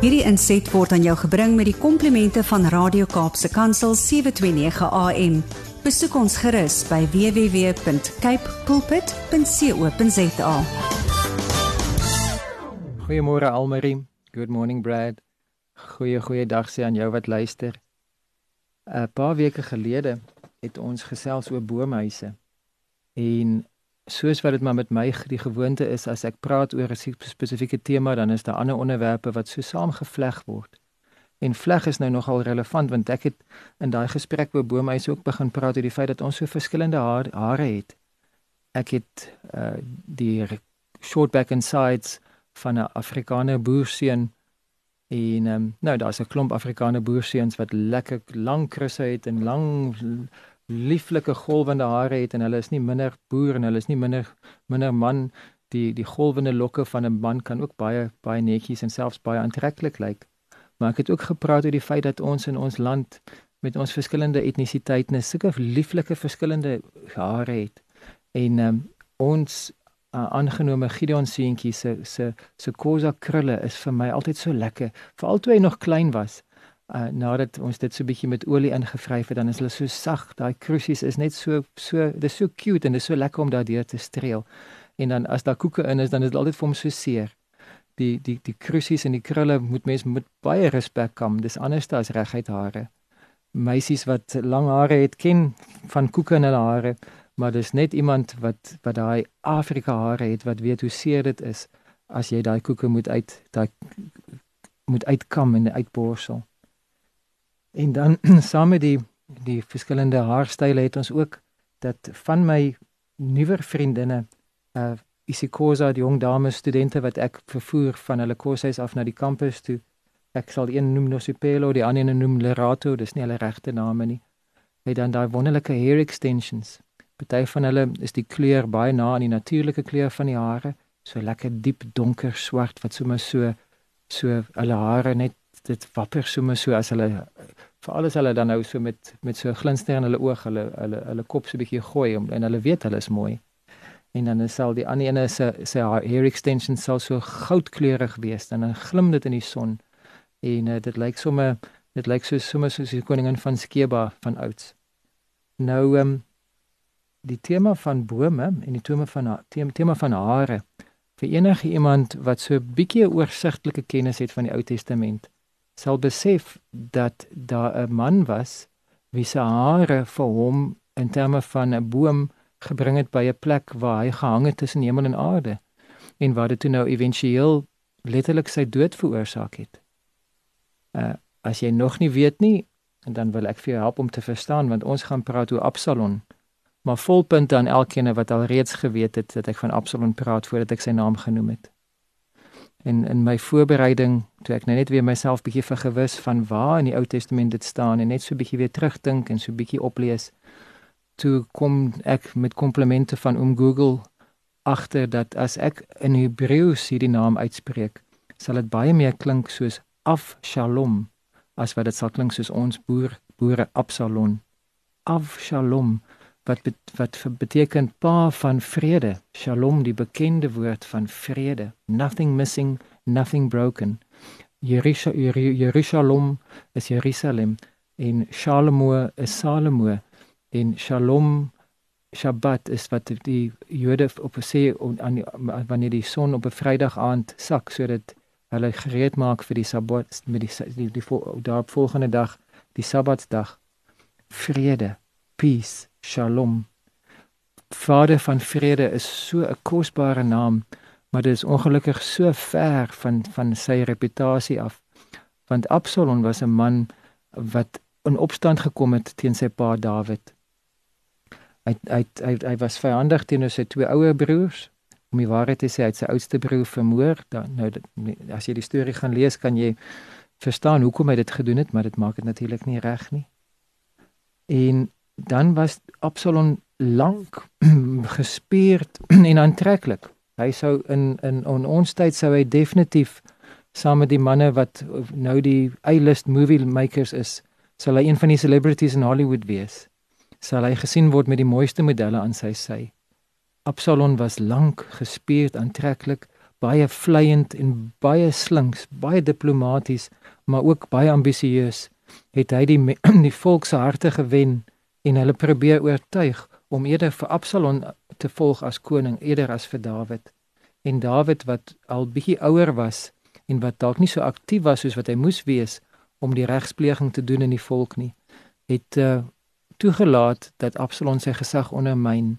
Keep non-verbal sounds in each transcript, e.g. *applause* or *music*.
Hierdie inset word aan jou gebring met die komplimente van Radio Kaapse Kansel 729 AM. Besoek ons gerus by www.cape pulpit.co.za. Goeiemôre Almarie. Good morning Brad. Goeie goeie dag sê aan jou wat luister. 'n Paar weke gelede het ons gesels oor boomhuise. En soos wat dit maar met my die gewoonte is as ek praat oor 'n spesifieke tema, dan is daar ander onderwerpe wat so saamgevleg word. En vleg is nou nogal relevant want ek het in daai gesprek oor boomhuise ook begin praat oor die feit dat ons so verskillende haar, hare het. Ek het uh die short back and sides van 'n Afrikaner boerseun en um, nou daar's 'n klomp Afrikaner boerseuns wat lekker lang krusse het en lang lieflike golwende hare het en hulle is nie minder boer en hulle is nie minder minder man. Die die golwende lokke van 'n man kan ook baie baie netjies en selfs baie aantreklik lyk. Maar ek het ook gepraat oor die feit dat ons in ons land met ons verskillende etnisiteite net sulke lieflike verskillende hare het. En um, ons uh, aangenome Gideon seentjie se se se kosa krulle is vir my altyd so lekker veral toe hy nog klein was uh, nadat ons dit so bietjie met olie ingevryf het, dan is hulle so sag. Daai kruisies is net so so dis so cute en dis so lekker om daardeur te streel. En dan as daar koeke in is, dan is dit altyd vir hom so seer. Die die die kruisies en die krulle moet mens met baie respek kam. Dis anders as reguit hare. Meisies wat lang hare het, ken van koeke in hulle hare, maar dis net iemand wat wat daai Afrika hare het wat weet hoe seer dit is as jy daai koeke moet uit daai moet uitkam en uitborsel. En dan *clears throat* saam met die die verskillende haarstyle het ons ook dat van my nuwer vriendinne uh isikosa die jong dames studente wat ek vervoer van hulle koshuis af na die kampus toe. Ek sal een noem Nosipelo, die ander een noem Lerato, dis nie hulle regte name nie. Het dan daai wonderlike hair extensions. Party van hulle is die kleur baie na aan die natuurlike kleur van die hare, so lekker diep donker swart wat sommer so so hulle hare net dit wapper sommer so as hulle vir alles hulle dan nou so met met so glinster in hulle oog hulle hulle hulle kop so 'n bietjie gooi om, en hulle weet hulle is mooi. En dan sal die ander ene se se hair extension sal so goudkleurig wees en dan glim dit in die son. En uh, dit lyk sommer dit lyk so sommer soos die koningin van Skeba van ouds. Nou ehm um, die tema van bome en die tema van tema, tema van hare vir enige iemand wat so 'n bietjie oorsigtelike kennis het van die Ou Testament sal besef dat daar 'n man was wie se hare vir hom in terme van 'n boom gebring het by 'n plek waar hy gehang het tussen hemel en aarde en waar dit toe nou éventueel letterlik sy dood veroorsaak het. Uh as jy nog nie weet nie, dan wil ek vir jou help om te verstaan want ons gaan praat oor Absalom. Maar volpunt aan elkeen wat al reeds geweet het dat ek van Absalom praat voordat ek sy naam genoem het en in my voorbereiding toe ek nou net weer myself bietjie vergewis van waar in die Ou Testament dit staan en net so bietjie weer terugdink en so bietjie oplees toe kom ek met komplimente van oom Google agter dat as ek in Hebreëus hierdie naam uitspreek sal dit baie meer klink soos af shalom as wat dit sal klink soos ons boer boere Absalom. Af shalom wat wat beteken pa van vrede. Shalom die bekende woord van vrede. Nothing missing nothing broken. Jerusalem is Jerusalem en Shalomo is Salomo en Shalom Shabbat is wat die Jode op sê aan wanneer die son op 'n Vrydag aand sak sodat hulle gereed maak vir die Sabbat met die die, die, die daarop volgende dag die Sabbatsdag. Vrede peace Shalom. Vader van vrede is so 'n kosbare naam, maar dit is ongelukkig so ver van van sy reputasie af. Want Absalom was 'n man wat in opstand gekom het teen sy pa Dawid. Hy hy hy, hy was vyandig teenoor sy twee ouer broers. Om die waarheid te sê, hy het sy oudste broer vermoor. Dan nou as jy die storie gaan lees, kan jy verstaan hoekom hy dit gedoen het, maar dit maak dit natuurlik nie reg nie. En dan was Absalom lank *clears throat* gespierd *clears throat* en aantreklik. Hy sou in in on ons tyd sou hy definitief saam met die manne wat nou die A-list movie makers is, sal hy een van die celebrities in Hollywood wees. Sal hy gesien word met die mooiste modelle aan sy sy. Absalom was lank gespierd, aantreklik, baie vleiend en baie slinks, baie diplomaties, maar ook baie ambisieus, het hy die *clears throat* die volk se harte gewen en hulle probeer oortuig om eerder vir Absalom te volg as koning eerder as vir Dawid. En Dawid wat al bietjie ouer was en wat dalk nie so aktief was soos wat hy moes wees om die regspleging te doen in die volk nie, het uh, toegelaat dat Absalom sy gesag ondermyn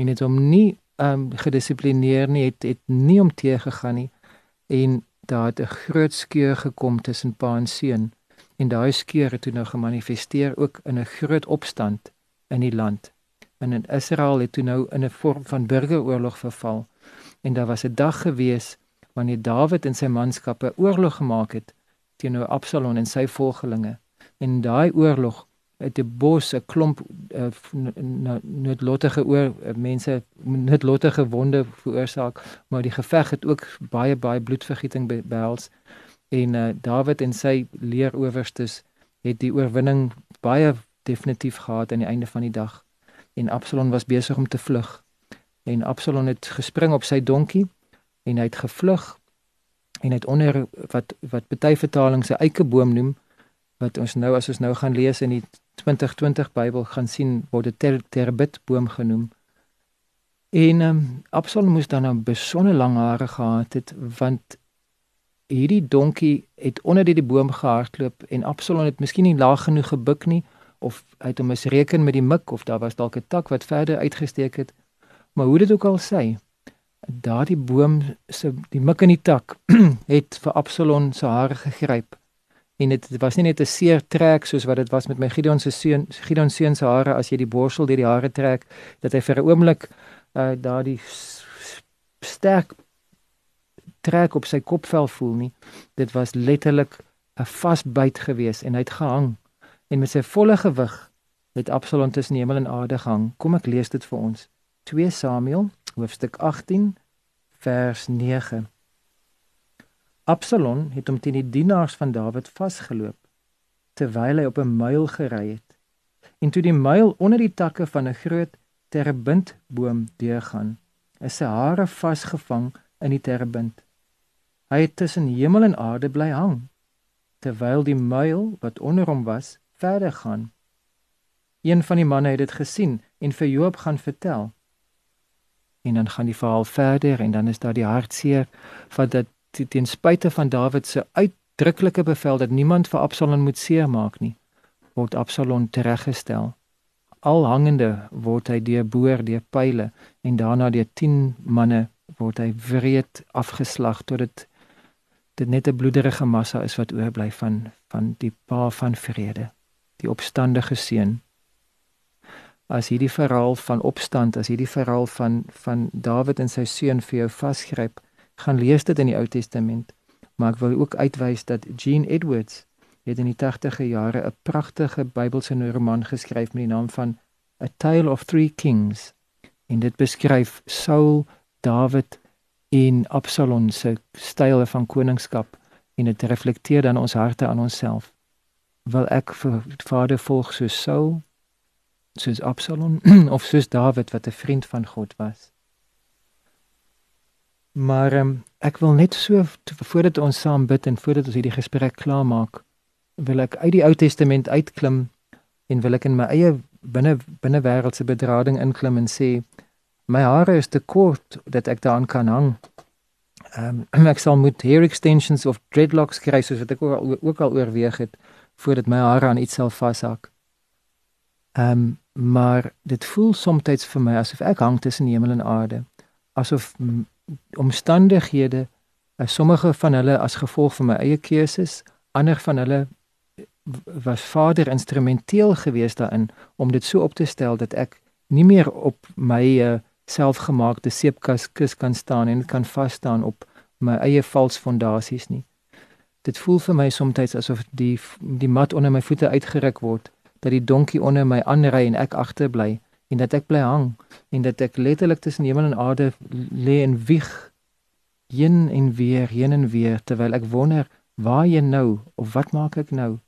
en het hom nie um, gedissiplineer nie, het het nie om te gegaan nie en daar het 'n groot skeur gekom tussen pa en seun en daai skeur het toe nou gemanifesteer ook in 'n groot opstand in die land. En in Israel het toe nou in 'n vorm van burgeroorlog verval en daar was 'n dag gewees wanneer Dawid en sy manskappe oorlog gemaak het teenoor Absalom en sy volgelinge. En daai oorlog het 'n bos, 'n klomp uh, noodlottige oor uh, mense noodlottige wonde veroorsaak, maar die geveg het ook baie baie bloedvergieting be behels en uh, Dawid en sy leeroowerstes het die oorwinning baie definitief gehad aan die einde van die dag en Absalom was besig om te vlug en Absalom het gespring op sy donkie en hy het gevlug en het onder wat wat baie vertalings 'n eikeboom noem wat ons nou as ons nou gaan lees in die 2020 Bybel gaan sien word dit ter, terbit boom genoem. En um, Absalom moes dan nou besonder lang hare gehad het want hierdie donkie het onder die, die boom gehardloop en Absalom het miskien nie laag genoeg gebuk nie of hy het hom misreken met die mik of daar was dalk 'n tak wat verder uitgesteek het. Maar hoe dit ook al sê, daardie boom se die mik in die tak *clears throat* het vir Absalom se hare gegryp en dit was nie net 'n seer trek soos wat dit was met my Gideon se seun Gideon seun se hare as jy die borsel deur die hare trek dat hy vir 'n oomblik uh, daardie sterk trek op sy kopvel voel nie dit was letterlik 'n vasbyt gewees en hy het gehang en met sy volle gewig het Absalom tussen hemel en aarde gehang kom ek lees dit vir ons 2 Samuel hoofstuk 18 vers 9 Absalom het hom teen die dienaars van Dawid vasgeloop terwyl hy op 'n muil gery het. En toe die muil onder die takke van 'n groot terebintboom deurgaan, is sy hare vasgevang in die terebind. Hy het tussen hemel en aarde bly hang terwyl die muil wat onder hom was verder gaan. Een van die manne het dit gesien en vir Joab gaan vertel. En dan gaan die verhaal verder en dan is daar die hartseer van dat ten spyte van Dawid se uitdruklike bevel dat niemand vir Absalom moet seermaak nie, word Absalom tereggestel. Al hangende word hy deur boer deur pile en daarna deur 10 manne word hy wreed afgeslag tot dit dit net 'n bloederige massa is wat oorbly van van die pa van vrede, die opstandige seun. As hierdie verhaal van opstand, as hierdie verhaal van van Dawid en sy seun vir jou vasgryp, gaan lees dit in die Ou Testament, maar ek wil ook uitwys dat Jean Edwards het in die 80e jare 'n pragtige Bybelse roman geskryf met die naam van A Tale of Three Kings. En dit beskryf Saul, Dawid en Absalom se style van koningskap en dit reflekteer dan ons harte aan onsself. Wil ek vir Vader volg soos Saul, soos Absalom *clears throat* of soos Dawid wat 'n vriend van God was? Maar um, ek wil net so voordat ons saam bid en voordat ons hierdie gesprek klaarmaak, wil ek uit die Ou Testament uitklim en wil ek in my eie binne binne wêreldse bedrading inklim en sê my hare is te kort dat ek daaraan kan hang. Ehm um, *clears throat* ek sal moet hair extensions of dreadlocks kry soos wat ek ook al, ook al oorweeg het voordat my hare aan iets sal vashak. Ehm um, maar dit voel soms vir my asof ek hang tussen hemel en aarde. Asof omstandighede, uh, sommige van hulle as gevolg van my eie keuses, ander van hulle was vader instrumenteel geweest daarin om dit so op te stel dat ek nie meer op my uh, selfgemaakte seepkas kus kan staan en kan vas staan op my eie vals fondasies nie. Dit voel vir my soms asof die die mat onder my voete uitgeruk word, dat die donkie onder my aanry en ek agterbly en dat ek bly hang en dat ek letterlik tussen hemel en aarde lê en wieg heen en weer heen en weer terwyl ek wonder waar jy nou? Of wat maak ek nou?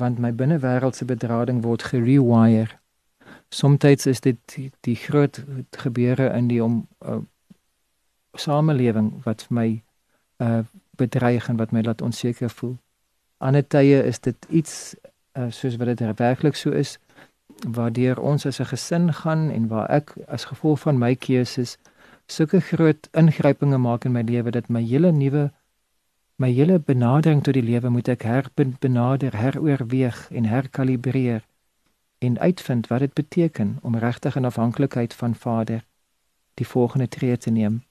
Want my binnewêreldse bedrading word gerewire soms is dit die, die groot gebeure in die om uh, samelewing wat vir my uh bedreig en wat my laat onseker voel. Ander tye is dit iets uh, soos wat dit werklik so is waardeur ons as 'n gesin gaan en waar ek as gevolg van my keuses sulke groot ingrypinge maak in my lewe dat my hele nuwe my hele benadering tot die lewe moet ek herbenader, heroorweeg en herkalibreer en uitvind wat dit beteken om regtig in afhanklikheid van Vader die volgende tree te neem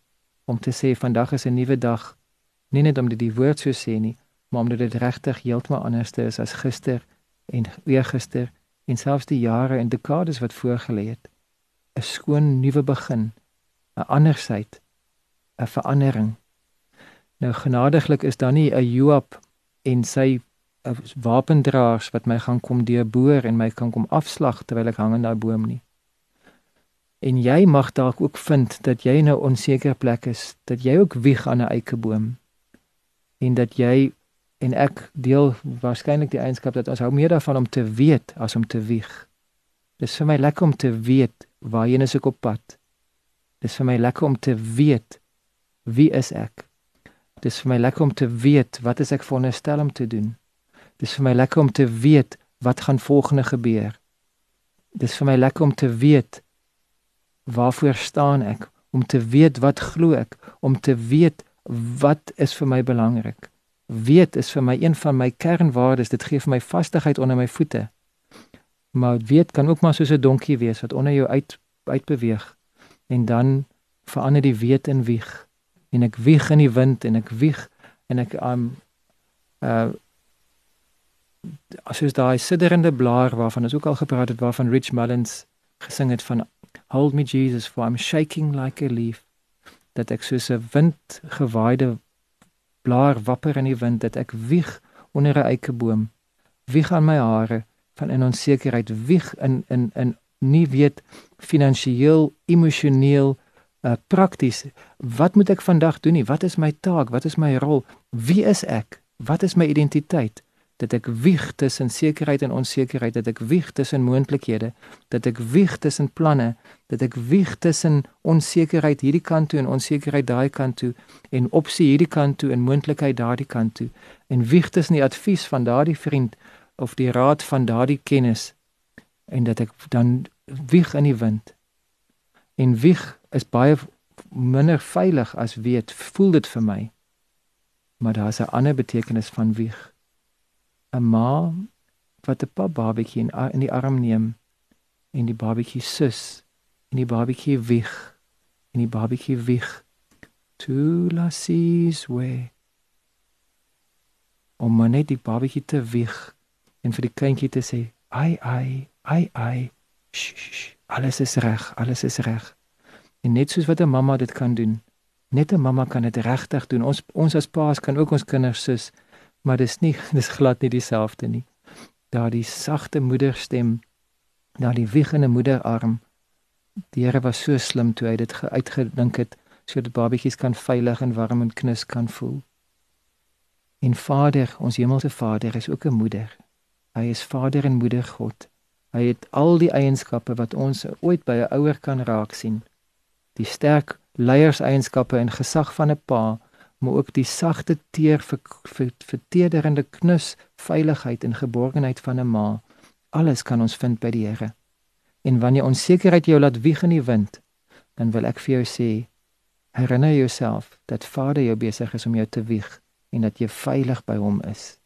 om te sê vandag is 'n nuwe dag. Nie net omdat die woord so sê nie maar omdat dit regtig heeltemal anders is as gister en eergister en selfs die jare en dekades wat voorgelê het. 'n skoon nuwe begin 'n andersheid 'n verandering. Nou genadiglik is daar nie 'n Joab en sy wapendraers wat my gaan kom deurboor en my kan kom afslag terwyl ek hang in daai boom nie en jy mag dalk ook vind dat jy nou onseker plek is dat jy ook wieg aan 'n eikeboom en dat jy en ek deel waarskynlik die eienskap dat ons hou meer daarvan om te weet as om te wieg. Dis vir my lekker om te weet waarheen ek op pad. Dis vir my lekker om te weet wie is ek. Dis vir my lekker om te weet wat is ek veronderstel om te doen. Dis vir my lekker om te weet wat gaan volgende gebeur. Dis vir my lekker om te weet waarvoor staan ek, om te weet wat glo ek, om te weet wat is vir my belangrik weet is vir my een van my kernwaardes. Dit gee vir my vastigheid onder my voete. Maar weet kan ook maar soos 'n donkie wees wat onder jou uit uitbeweeg en dan verander die weet in wieg. En ek wieg in die wind en ek wieg en ek um uh jy daai sidderende blaar waarvan ons ook al gepraat het waarvan Rich Mullins gesing het van Hold me Jesus for I'm shaking like a leaf dat ek soos 'n windgewaaide blaar wapper in die wind dat ek wieg onder 'n eikeboom wieg aan my hare van in onsekerheid wieg in in in nie weet finansiëel emosioneel uh, prakties wat moet ek vandag doen nie? Wat is my taak? Wat is my rol? Wie is ek? Wat is my identiteit dat ek wieg tussen sekerheid en onsekerheid, dat ek wieg tussen moontlikhede, dat ek wieg tussen planne, dat ek wieg tussen onsekerheid hierdie kant toe en onsekerheid daai kant toe en opsie hierdie kant toe en moontlikheid daardie kant toe en wieg tussen die advies van daardie vriend of die raad van daardie kennis en dat ek dan wieg in die wind. En wieg is baie minder veilig as weet, voel dit vir my. Maar daar's 'n ander betekenis van wieg. 'n ma wat 'n pap babatjie in, in die arm neem en die babatjie sus en die babatjie wieg en die babatjie wieg to la seas way om maar net die babatjie te wieg en vir die kindjie te sê ai ai ai ai sh, sh, alles is reg alles is reg. En net soos wat 'n mamma dit kan doen net 'n mamma kan dit regtig doen. Ons ons as paas kan ook ons kinders sus maar dis nie dis glad nie dieselfde nie. Daardie sagte moederstem, daardie wiegende moederarm. Die Here was so slim toe hy dit uitgedink het sodat babatjies kan veilig en warm en knus kan voel. En Vader, ons hemelse Vader is ook 'n moeder. Hy is Vader en Moeder God. Hy het al die eienskappe wat ons ooit by 'n ouer kan raak sien. Die sterk leierseienskappe en gesag van 'n pa maar ook die sagte teer vir vertederende knus, veiligheid en geborgenheid van 'n ma. Alles kan ons vind by die Here. En wanneer onsekerheid jou laat wieg in die wind, dan wil ek vir jou sê, herinner jouself dat Vader jou besig is om jou te wieg en dat jy veilig by hom is.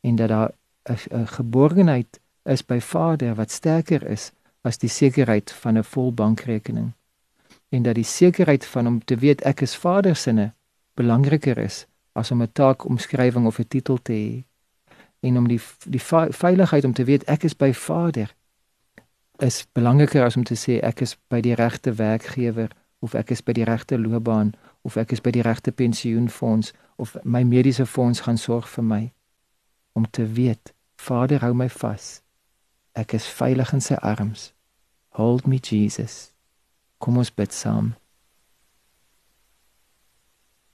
En dat daar 'n geborgenheid is by Vader wat sterker is as die sekerheid van 'n vol bankrekening. En dat die sekerheid van om te weet ek is Vader se belangriker is as om 'n taakomskrywing of 'n titel te hê en om die die veiligheid om te weet ek is by Vader is belangriker as om te sê ek is by die regte werkgewer of ek is by die regte loopbaan of ek is by die regte pensioenfonds of my mediese fonds gaan sorg vir my. Om te weet Vader hou my vas. Ek is veilig in sy arms. Hold me Jesus. Kom ons bid saam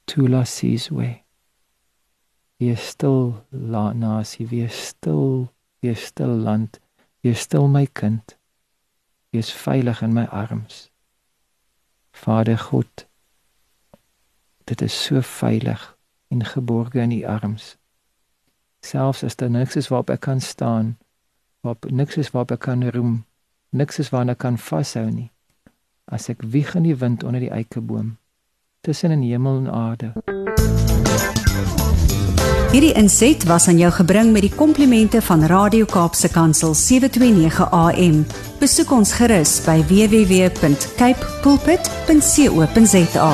Tula sees way. Wees stil, nasie, wees stil, wees stil land, wees stil my kind. Wees veilig in my arms. Vader God, dit is so veilig en geborge in u arms. Selfs as daar niks is waarop ek kan staan, waarop niks is waarop ek kan roem, niks is waarna kan vashou nie. As ek wieg in die wind onder die eikeboom, tussen in hemel en aarde. Hierdie inset was aan jou gebring met die komplimente van Radio Kaapse Kansel 729 AM. Besoek ons gerus by www.cape pulpit.co.za.